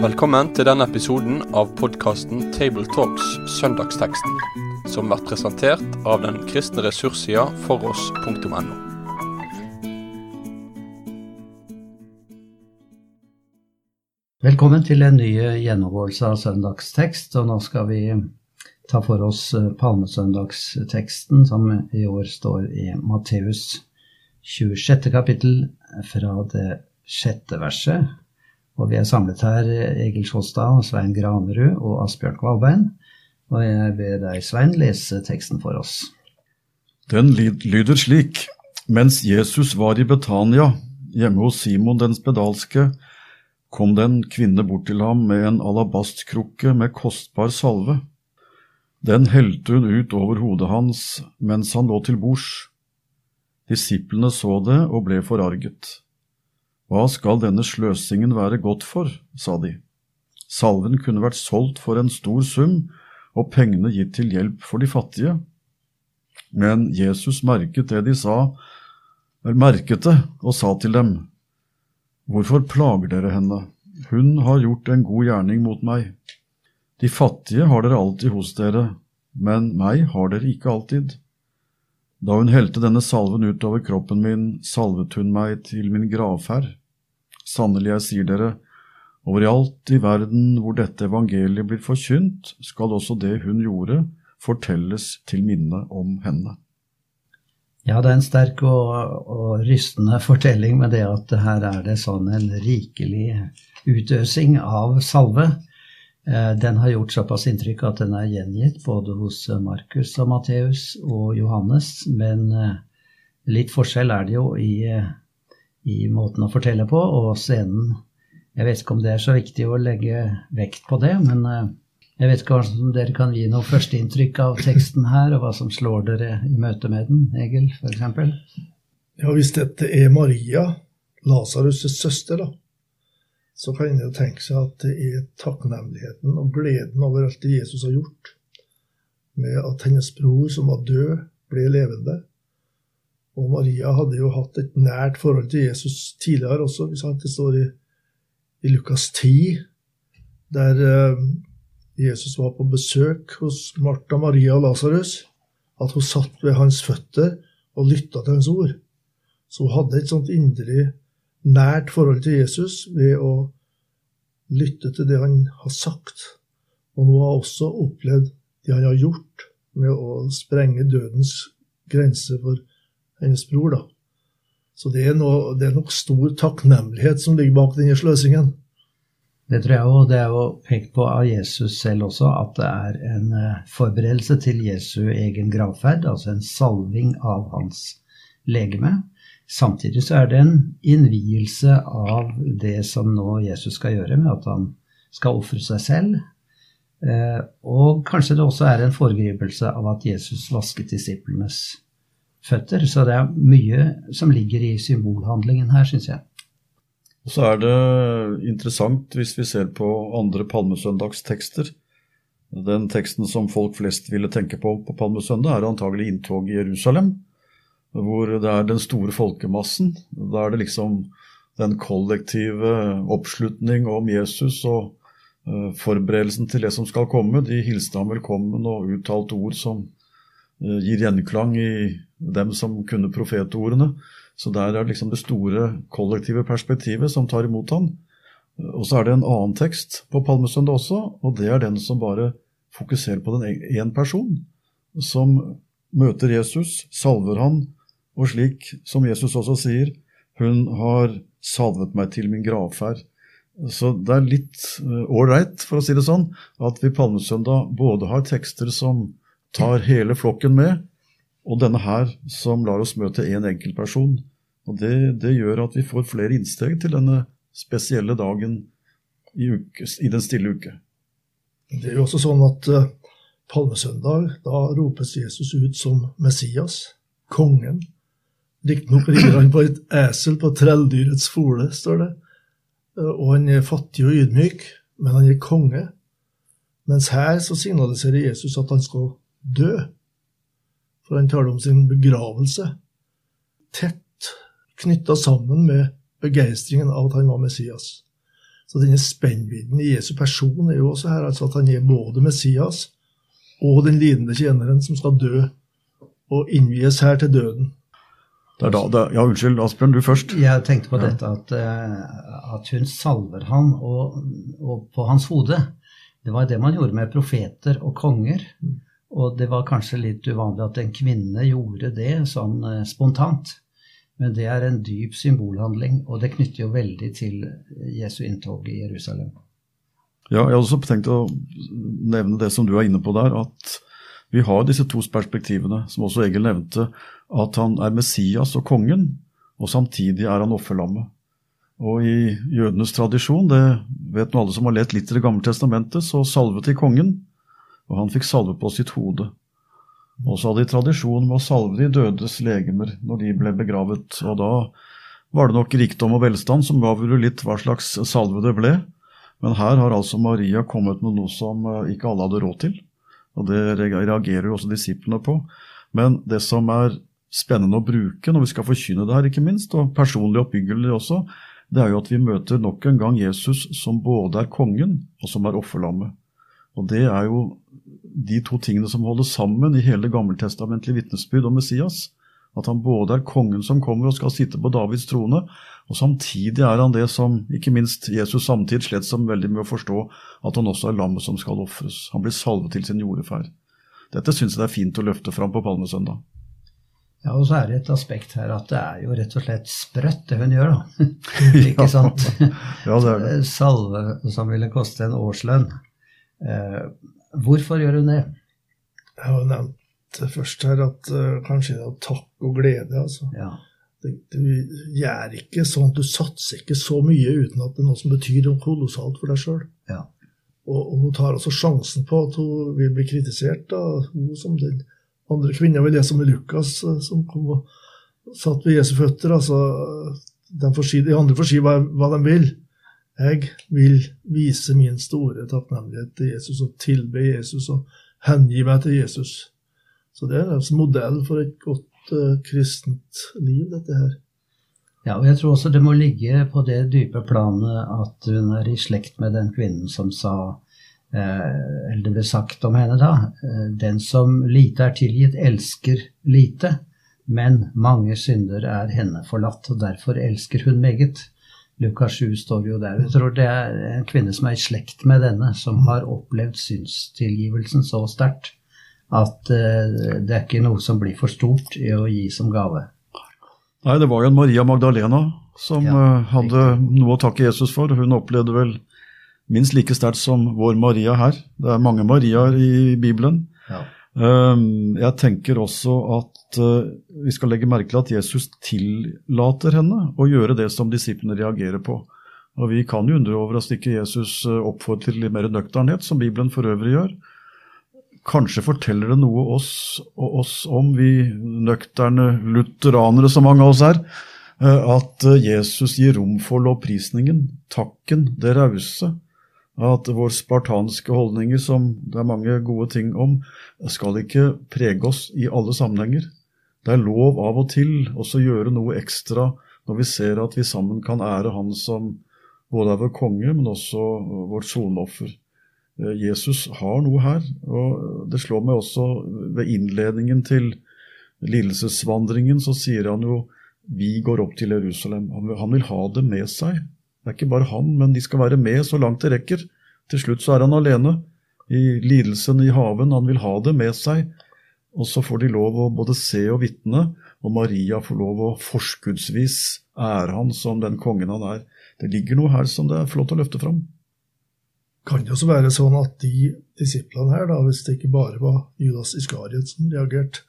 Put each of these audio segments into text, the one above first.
Velkommen til denne episoden av podkasten Tabletalks Søndagsteksten, som blir presentert av den kristne ressurssida foross.no. Velkommen til en ny gjennomgåelse av søndagstekst. og Nå skal vi ta for oss eh, palmesøndagsteksten, som i år står i Matteus 26. kapittel fra det sjette verset. Og vi er samlet her, Egil Sjåstad, Svein Granerud og Asbjørn Kvalbein. Og jeg ber deg, Svein, lese teksten for oss. Den lyder slik. Mens Jesus var i Betania, hjemme hos Simon den spedalske, kom det en kvinne bort til ham med en alabastkrukke med kostbar salve. Den helte hun ut over hodet hans mens han lå til bords. Disiplene så det og ble forarget. Hva skal denne sløsingen være godt for, sa de. Salven kunne vært solgt for en stor sum og pengene gitt til hjelp for de fattige. Men Jesus merket det de sa, merket det og sa til dem, Hvorfor plager dere henne? Hun har gjort en god gjerning mot meg. De fattige har dere alltid hos dere, men meg har dere ikke alltid. Da hun helte denne salven utover kroppen min, salvet hun meg til min gravferd. Sannelig, jeg sier dere, overalt i verden hvor dette evangeliet blir forkynt, skal også det hun gjorde, fortelles til minne om henne. Ja, det er en sterk og, og, rystende fortelling med det at her er det sånn en rikelig utøsing av salve. Eh, den har gjort såpass inntrykk at den er gjengitt både hos Markus og Matteus og Johannes, men eh, litt forskjell er det jo i, i måten å fortelle på og scenen. Jeg vet ikke om det er så viktig å legge vekt på det, men eh, jeg vet ikke om dere kan gi noe førsteinntrykk av teksten her, og hva som slår dere i møte med den, Egil, f.eks.? Ja, hvis dette er Maria, Lasarus' søster, da, så kan en jo tenke seg at det er takknemligheten og gleden over alt det Jesus har gjort, med at hennes bror, som var død, ble levende. Og Maria hadde jo hatt et nært forhold til Jesus tidligere også. Det står i, i Lukas 10, der eh, Jesus var på besøk hos Martha, Maria og Lasarus, at hun satt ved hans føtter og lytta til hans ord. Så hun hadde et sånt inderlig nært forhold til Jesus ved å lytte til det han har sagt. Og nå har hun også opplevd det han har gjort med å sprenge dødens grense for hennes bror. da. Så det er, noe, det er nok stor takknemlighet som ligger bak denne sløsingen. Det tror jeg òg. Det er jo pekt på av Jesus selv også at det er en eh, forberedelse til Jesu egen gravferd, altså en salving av hans legeme. Samtidig så er det en innvielse av det som nå Jesus skal gjøre, med at han skal ofre seg selv. Eh, og kanskje det også er en foregripelse av at Jesus vasket disiplenes føtter. Så det er mye som ligger i symbolhandlingen her, syns jeg. Og så er det interessant hvis vi ser på andre palmesøndagstekster. Den teksten som folk flest ville tenke på på palmesøndag, er antagelig inntoget i Jerusalem, hvor det er den store folkemassen. Da er det liksom den kollektive oppslutning om Jesus og uh, forberedelsen til det som skal komme. De hilste ham velkommen og uttalte ord som uh, gir gjenklang i dem som kunne profetordene. Så der er det liksom det store kollektive perspektivet som tar imot ham. Og så er det en annen tekst på Palmesøndag også, og det er den som bare fokuserer på den én person, som møter Jesus, salver han, og slik som Jesus også sier, hun har salvet meg til min gravferd. Så det er litt ålreit, uh, for å si det sånn, at vi Palmesøndag både har tekster som tar hele flokken med, og denne her som lar oss møte én en enkeltperson. Og det, det, gjør at vi får flere innsteg til denne spesielle dagen i, uke, i, den stille uke. Det er jo også sånn at uh, palmesøndag, da ropes Jesus ut som Messias, kongen. Riktignok rider han på et esel på trelldyrets fole, står det. Og han er fattig og ydmyk, men han er konge. Mens her så signaliserer Jesus at han skal dø. For han taler om sin begravelse. Tett knytta sammen med begeistringen av at han var Messias. Så denne spennvidden i Jesu person er jo også her, altså at han er både Messias og den lidende tjeneren som skal dø og innvies her til døden. Det da, det, ja, unnskyld, Asbjørn, du først. Jeg tenkte på dette at, eh, at hun salver han og, og, på hans hode. Det var det man gjorde med profeter og konger. Og det var kanskje litt uvanlig at en kvinne gjorde det sånn eh, spontant. Men det er en dyp symbolhandling, og det knytter jo veldig til Jesu inntog i Jerusalem. Ja, jeg har også tenkt å nevne det som du er inne på der, at vi har disse to perspektivene, som også Egil nevnte, at han er Messias og kongen, og samtidig er han offerlammet. Og i jødenes tradisjon, det vet nå alle som har lett litt i Det gamle testamentet, så salvet de kongen, og han fikk salve på sitt hode. Og så hadde de tradisjon med å salve de dødes legemer når de ble begravet, og da var det nok rikdom og velstand som avgjorde litt hva slags salve det ble. Men her har altså Maria kommet med noe som eh, ikke alle hadde råd til. Og det reagerer jo også disiplene på. Men det som er spennende å bruke når vi skal forkynne det her, ikke minst, og personlig oppbyggelig også, det er jo at vi møter nok en gang Jesus som både er kongen og som er offerlammet. Og det er jo de to tingene som holder sammen i hele gammeltestamentlig vitnesbyrd om Messias. At han både er kongen som kommer og skal sitte på Davids trone, og samtidig er han det som ikke minst Jesus samtidig slet som veldig med å forstå, at han også er lammet som skal ofres. Han blir salvet til sin jordeferd. Dette syns jeg det er fint å løfte fram på palmesøndag. Ja, og så er det et aspekt her at det er jo rett og slett sprøtt, det hun gjør, da. ikke sant? ja, det er det. Salve som ville koste en årslønn. Eh, hvorfor gjør hun det? Jeg har nevnt først her at uh, kanskje det er takk og glede. altså. Ja. Du gjør ikke sånn, du satser ikke så mye uten at det er noe som betyr noe kolossalt for deg sjøl. Ja. Og, og, hun tar også sjansen på at hun vil bli kritisert. da, Hun som den andre kvinna vi leser om i Lukas, eh, som kom og satt ved Jesu føtter. altså, De, si, de andre får si hva, hva de vil. Jeg vil vise min store takknemlighet til Jesus og tilbe Jesus og hengi meg til Jesus. Så det er en modell for et godt uh, kristent liv, dette her. Ja, og jeg tror også det må ligge på det dype planet at hun er i slekt med den kvinnen som sa eh, Eller det ble sagt om henne da. Eh, den som lite er tilgitt, elsker lite. Men mange synder er henne forlatt, og derfor elsker hun meget. Lukas 7 står jo der. Jeg tror det er en kvinne som er i slekt med denne, som har opplevd synstilgivelsen så sterkt at uh, det er ikke noe som blir for stort i å gi som gave. Nei, det var jo en Maria Magdalena som ja, uh, hadde noe å takke Jesus for. Hun opplevde vel minst like sterkt som vår Maria her. Det er mange Mariaer i Bibelen. Ja. Um, jeg tenker også at uh, vi skal legge merke til at Jesus tillater henne å gjøre det som disiplene reagerer på. Og Vi kan jo undre over at ikke Jesus oppfordrer til litt mer nøkternhet, som Bibelen for øvrig gjør. Kanskje forteller det noe oss, oss om, vi nøkterne lutheranere som mange av oss er, eh, at eh, Jesus gir rom for lovprisningen, takken, det rause. At våre spartanske holdninger, som det er mange gode ting om, skal ikke prege oss i alle sammenhenger. Det er lov av og til også gjøre noe ekstra når vi ser at vi sammen kan ære Han som både er vår konge, men også vårt soneoffer. Eh, Jesus har noe her. og Det slår meg også ved innledningen til lidelsesvandringen, så sier han jo vi går opp til Jerusalem. Han vil, ha det med seg. Det er ikke bare han, men de skal være med så langt det rekker. Til slutt så er han alene i lidelsen i haven. Han vil ha det med seg. Og så får de lov å både se og vitne, og Maria får lov å forskuddsvis ære han som den kongen han er. Det ligger noe her som det er flott å løfte fram kan det også være sånn at de disiplene her, da, hvis det ikke bare var Judas Iskariot som reagerte,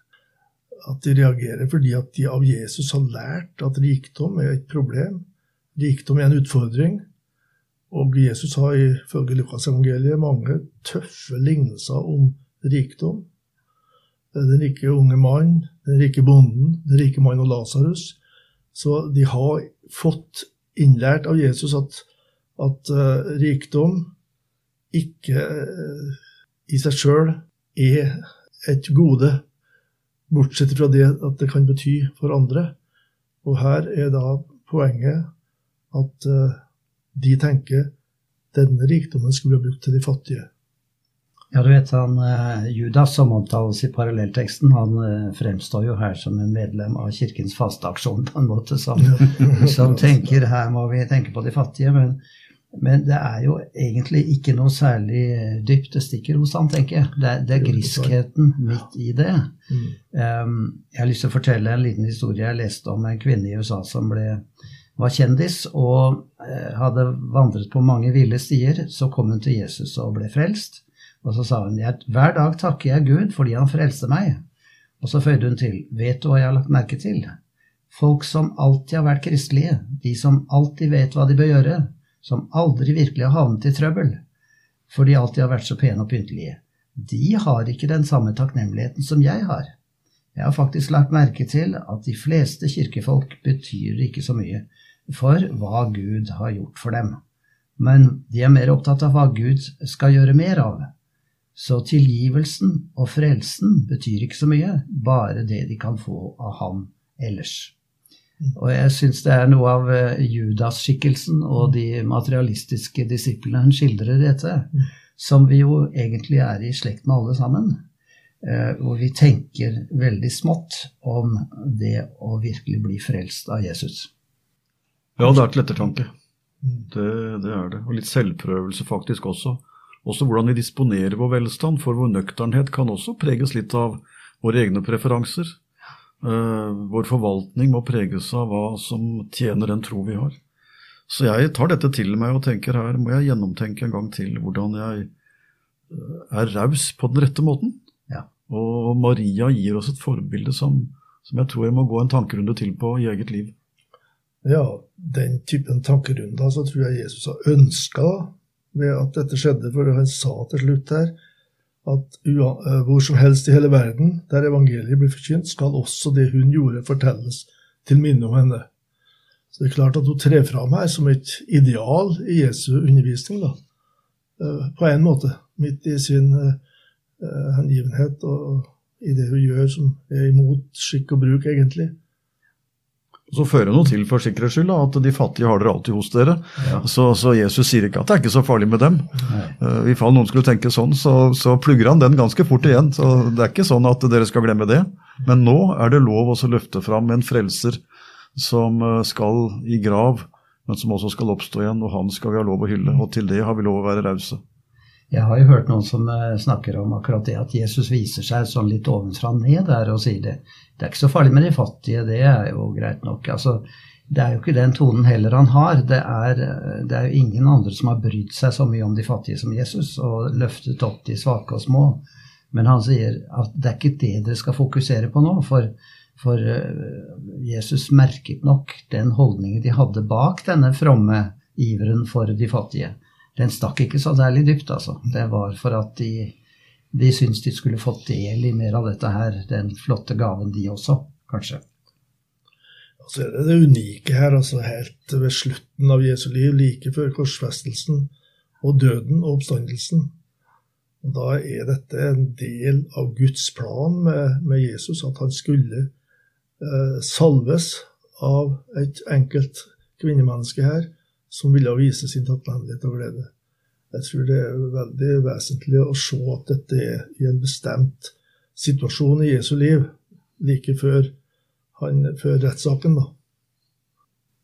at de reagerer fordi at de av Jesus har lært at rikdom er et problem. Rikdom er en utfordring. Og Jesus har ifølge Lukas-evangeliet mange tøffe lignelser om rikdom. Den rike unge mann, den rike bonden, den rike mann og Lasarus. Så de har fått innlært av Jesus at, at uh, rikdom ikke eh, i seg sjøl er et gode, bortsett fra det at det kan bety for andre. Og her er da poenget at uh, de tenker denne rikdommen skulle vi ha brukt til de fattige. Ja, du vet han uh, Judas, som omtales i parallellteksten, han fremstår jo her som en medlem av Kirkens fasteaksjon, på en måte, som, som tenker her må vi tenke på de fattige. Men, men, det er jo egentlig ikke noe særlig dypt det stikker hos han, tenker jeg. Det, det er griskheten midt i det. Mm. Um, jeg har lyst til å fortelle en liten historie jeg leste om en kvinne i USA som ble var kjendis og uh, hadde vandret på mange ville stier. Så kom hun til Jesus og ble frelst. Og så sa hun hver dag takker jeg Gud fordi han frelste meg. Og så føyde hun til vet du hva jeg har lagt merke til? Folk som alltid har vært kristelige, de som alltid vet hva de bør gjøre, som aldri virkelig har havnet i trøbbel, for de alltid har vært så pene og pyntelige, de har ikke den samme takknemligheten som jeg har. Jeg har faktisk lagt merke til at de fleste kirkefolk betyr ikke så mye, for hva Gud har gjort for dem. Men de er mer opptatt av hva Gud skal gjøre mer av. Så tilgivelsen og frelsen betyr ikke så mye, bare det de kan få av ham ellers. Og jeg syns det er noe av eh, Judas-skikkelsen og de materialistiske disiplene hun skildrer dette, som vi jo egentlig er i slekt med alle sammen. Eh, hvor vi tenker veldig smått om det å virkelig bli frelst av Jesus. Ja, det er til ettertanke. Det, det, er det. Og litt selvprøvelse faktisk også. Også hvordan vi disponerer vår velstand, for vår nøkternhet kan også preges litt av våre egne preferanser. Uh, vår forvaltning må preges av hva som tjener den tro vi har. Så jeg tar dette til meg og tenker her må jeg gjennomtenke en gang til hvordan jeg uh, er raus på den rette måten. Ja. Og Maria gir oss et forbilde som, som jeg tror jeg må gå en tankerunde til på i eget liv ja, den typen tankerunder så tror jeg Jesus har ønska ved at dette skjedde. For han sa til slutt her at eh, hvor som helst i hele verden der evangeliet blir forkynt, skal også det hun gjorde, fortelles til minne om henne. Så det er klart at hun trer fram her som et ideal i Jesu undervisning, da. Eh, på en måte. Midt i sin eh, hengivenhet og i det hun gjør som er imot skikk og bruk, egentlig. Så fører noe til for sikkerhets skyld at de fattige har dere alltid hos dere. Ja. Så, så, Jesus sier ikke at det er ikke så farlig med dem. Uh, I fall noen skulle tenke sånn, så, så, plugger han den ganske fort igjen. Så det er ikke sånn at dere skal glemme det. Men nå er det lov å løfte fram en frelser som eh, skal i grav, men som også skal oppstå igjen, og han skal vi ha lov å hylle. Og til det har vi lov å være rause. Jeg har jo hørt noen som eh, snakker om akkurat det at Jesus viser seg sånn litt ovenfra og ned der og sier det. Det er ikke så farlig med de fattige, det er jo greit nok. Altså, det er jo ikke den tonen heller han har. Det er, det er jo ingen andre som har brydd seg så mye om de fattige som Jesus og løftet opp de svake og små. Men han sier at det er ikke det dere skal fokusere på nå. For, for eh, Jesus merket nok den holdningen de hadde bak denne fromme iveren for de fattige den stakk ikke så særlig dypt, altså. Det var for at de, de syntes de skulle fått del i mer av dette her, den flotte gaven, de også, kanskje. Altså det det unike her, altså helt ved slutten av Jesu liv, like før korsfestelsen og døden og oppstandelsen. Og Da er dette en del av Guds plan med, med Jesus, at han skulle eh, salves av et enkelt kvinnemenneske her som ville vise sin takknemlighet og glede. Jeg tror det er veldig vesentlig å se at dette er i en bestemt situasjon i Jesu liv, like før, før rettssaken.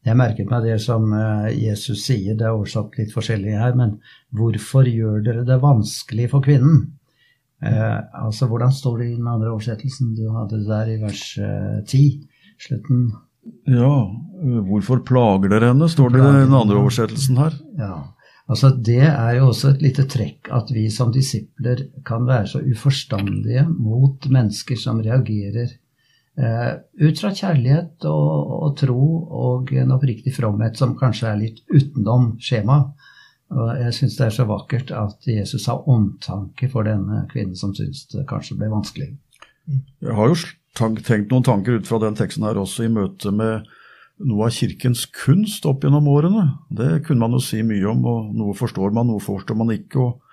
Jeg merket meg det som eh, Jesus sier, det er oversatt litt forskjellig her, men hvorfor gjør dere det vanskelig for kvinnen? Eh, altså, Hvordan står det i den andre oversettelsen du hadde der i vers eh, 10? Slutten ja, hvorfor plager dere henne, står det i den andre oversettelsen her. Ja, altså Det er jo også et lite trekk at vi som disipler kan være så uforstandige mot mennesker som reagerer eh, ut fra kjærlighet og, og, tro og en oppriktig fromhet som kanskje er litt utenom skjemaet. Og jeg syns det er så vakkert at Jesus har omtanke for denne kvinnen som syns det kanskje ble vanskelig. Jeg har jo tenkt noen tanker ut fra den teksten her også i møte med noe av kirkens kunst opp gjennom årene. Det kunne man jo si mye om, og noe forstår man, noe forstår man ikke. og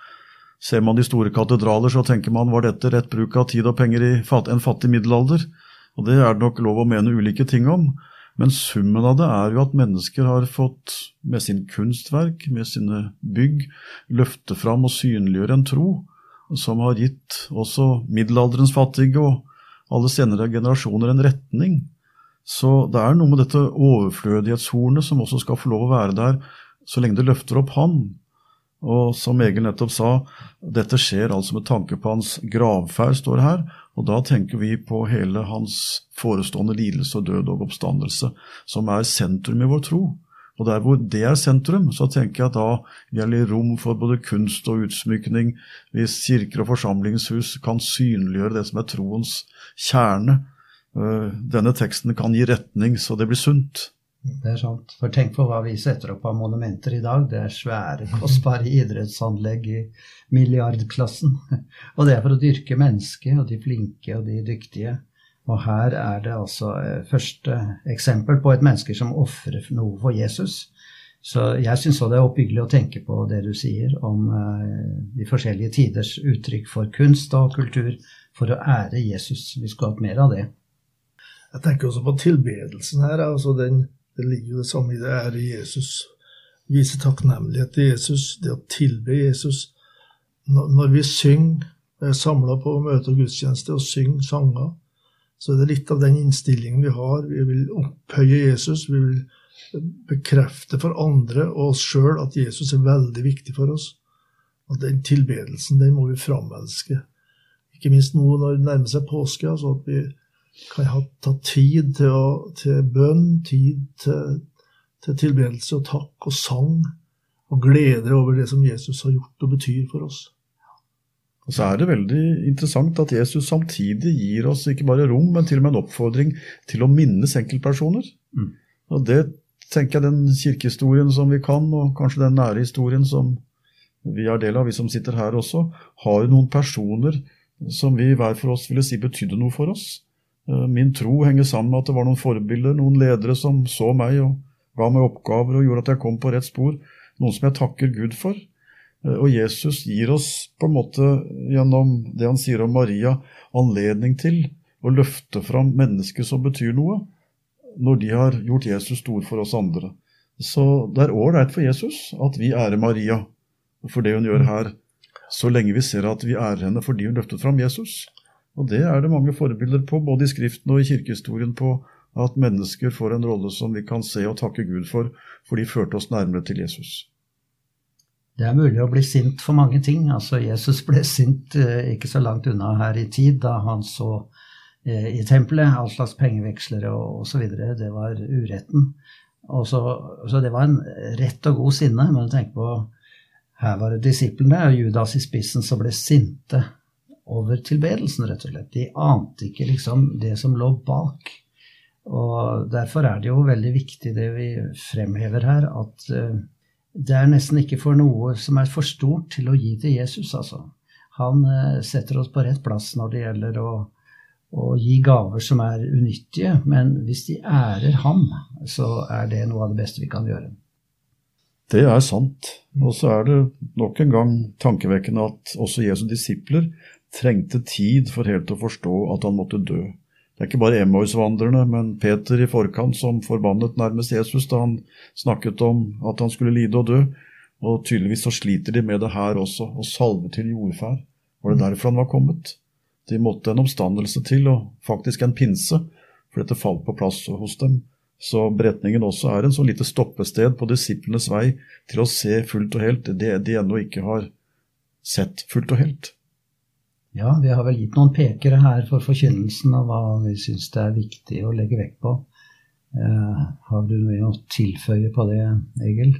Ser man de store katedraler, så tenker man var dette rett bruk av tid og penger i en fattig middelalder? Og Det er det nok lov å mene ulike ting om. Men summen av det er jo at mennesker har fått, med sin kunstverk, med sine bygg, løfte fram og synliggjøre en tro som har gitt også middelalderens fattige og alle senere generasjoner en retning. Så det er noe med dette overflødighetshornet som også skal få lov å være der så lenge det løfter opp Han. Og som Egil nettopp sa, dette skjer altså med tanke på hans gravferd, står her. Og da tenker vi på hele hans forestående lidelse og død og oppstandelse, som er sentrum i vår tro. Og der hvor det er sentrum, så tenker jeg at da gjelder rom for både kunst og utsmykning, hvis kirker og forsamlingshus kan synliggjøre det som er troens kjerne. Øh, denne teksten kan gi retning så det blir sunt. Det er sant. For tenk på hva vi setter opp av monumenter i dag. Det er svære, kostbare idrettsanlegg i milliardklassen. Og det er for å dyrke mennesket og de flinke og de dyktige. Og her er det altså eh, første eksempel på et menneske som ofrer noe for Jesus. Så jeg syns det er oppbyggelig å tenke på det du sier om eh, de forskjellige tiders uttrykk for kunst og kultur for å ære Jesus. Vi skulle hatt mer av det. Jeg tenker også på tilbedelsen her. altså den det ligger jo det samme i det ære Jesus. Vise takknemlighet til Jesus, det å tilbe Jesus. Når vi synger, er samla på møte og gudstjeneste og synger sanger, så det er litt av den innstillingen vi har. Vi vil opphøye Jesus. Vi vil bekrefte for andre og oss sjøl at Jesus er veldig viktig for oss. Og den tilbedelsen, den må vi framelske. Ikke minst nå når det nærmer seg påske. altså at vi kan ha tatt tid til, å, til bønn, tid til, til tilbedelse og takk og sang, og glede over det som Jesus har gjort og betyr for oss. Og så er det veldig interessant at Jesus samtidig gir oss ikke bare rom, men til og med en oppfordring til å minnes enkeltpersoner. Mm. Og det tenker jeg den kirkehistorien som vi kan, og kanskje den nære historien som vi er del av, vi som sitter her også, har noen personer som vi hver for oss ville si betydde noe for oss. Eh, min tro henger sammen med at det var noen forbilder, noen ledere som så meg og ga meg oppgaver og gjorde at jeg kom på rett spor. Noen som jeg takker Gud for. Eh, og Jesus gir oss på en måte gjennom det han sier om Maria, anledning til å løfte fram mennesker som betyr noe, når de har gjort Jesus stor for oss andre. Så det er ålreit for Jesus at vi ærer Maria for det hun gjør her, så lenge vi ser at vi ærer henne fordi hun løftet fram Jesus. Og det er det mange forbilder på, både i Skriften og i kirkehistorien, på at mennesker får en rolle som vi kan se og takke Gud for, for de førte oss nærmere til Jesus. Det er mulig å bli sint for mange ting. Altså, Jesus ble sint eh, ikke så langt unna her i tid, da han så eh, i tempelet all slags pengevekslere og osv. Det var uretten. Så, så, det var en rett og god sinne. Men tenk på her var det disiplene og Judas i spissen som ble sinte over tilbedelsen, rett og slett. De ante ikke liksom det som lå bak. Og derfor er det jo veldig viktig det vi fremhever her, at uh, det er nesten ikke for noe som er for stort til å gi til Jesus, altså. Han uh, setter oss på rett plass når det gjelder å, å gi gaver som er unyttige, men hvis de ærer ham, så er det noe av det beste vi kan gjøre. Det er sant. Og så er det nok en gang tankevekkende at også Jesu disipler trengte tid for helt å forstå at han måtte dø. Det er ikke bare Emmaus-vandrerne, men Peter i forkant som forbannet nærmest Jesus da han snakket om at han skulle lide og dø. Og tydeligvis så sliter de med det her også, å salve til jordferd. Var det derfor han var kommet? De måtte en oppstandelse til, og faktisk en pinse, for dette falt på plass hos dem. Så beretningen også er en så lite stoppested på disiplenes vei til å se fullt og helt det de ennå ikke har sett fullt og helt. Ja, vi har vel gitt noen pekere her for forkynnelsen av hva vi syns det er viktig å legge vekt på. Eh, har du noe å tilføye på det, Egil?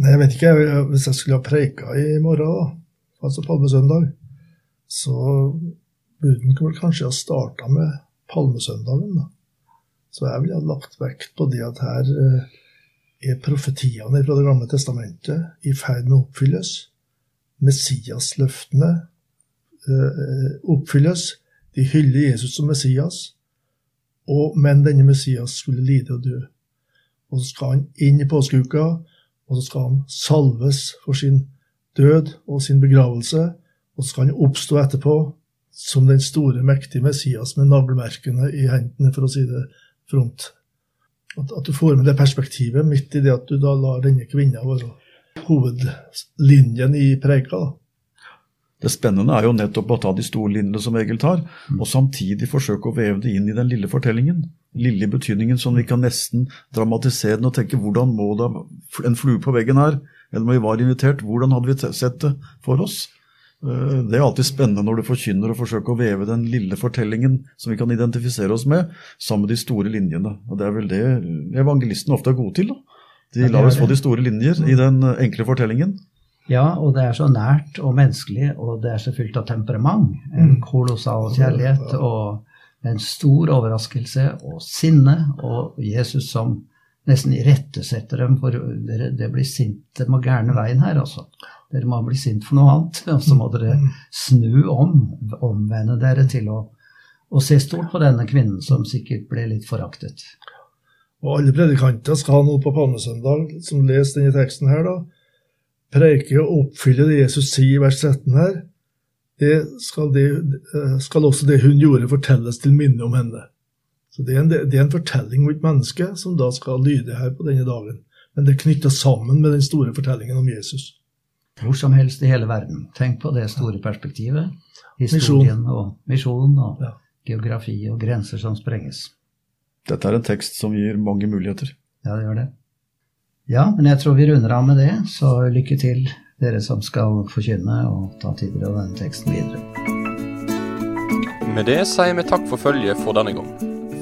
Nei, jeg vet ikke. Hvis jeg skulle ha preika i morgen, da, altså palmesøndag, så burde en vel kanskje ha starta med palmesøndagen. da. Så jeg ville ha lagt vekt på det at her eh, er profetiene fra Det gamle testamentet i ferd med å oppfylles. Messiasløftene oppfylles. De hyller Jesus som Messias, og, men denne Messias skulle lide og dø. Og så skal han inn i påskeuka, og så skal han salves for sin død og sin begravelse. Og så skal han oppstå etterpå som den store, mektige Messias med navlemerkene i hendene, for å si det front. At, at, du får med det perspektivet midt i det at du da lar denne kvinna være hovedlinjen i preika. Det spennende er jo nettopp å ta de store linjene som Egil tar, og samtidig forsøke å veve det inn i den lille fortellingen. Lille betydningen som vi kan nesten dramatisere den og tenke hvordan må da en flue på veggen her, eller når vi var invitert, hvordan hadde vi sett det for oss? Eh, det er alltid spennende når du forkynner og forsøker å veve den lille fortellingen som vi kan identifisere oss med, sammen med de store linjene. Og Det er vel det evangelistene ofte er gode til. da. De lar oss få de store linjer i den enkle fortellingen. Ja, og det er så nært og menneskelig, og det er så fylt av temperament. En mm. kolossal kjærlighet og en stor overraskelse og sinne, og Jesus som nesten irettesetter dem for dere, det blir sint, det må gærne veien her, altså. Dere må bli sint for noe annet. Og så må dere snu om, omvende dere til å, å se stort på denne kvinnen som sikkert ble litt foraktet. Og alle predikanter skal ha noe på palmesøndag, som leser denne teksten her, da, preike og oppfylle det Jesus sier i vers 13 her. Det skal, det eh, skal, også det hun gjorde, fortelles til minne om henne. Så det er, en, det er en fortelling om et menneske som da skal lyde her på denne dagen. Men det er knytta sammen med den store fortellingen om Jesus. Hvor som helst i hele verden. Tenk på det store perspektivet. Historien og misjon og ja. geografi og grenser som sprenges. Dette er en tekst som gir mange muligheter. Ja, det gjør det. Ja, men jeg tror vi runder av med det, så lykke til dere som skal forkynne og ta tider av denne teksten videre. Med det sier vi takk for følget for denne gang.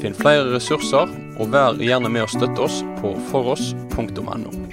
Finn flere ressurser, og vær gjerne med å støtte oss på foross.no.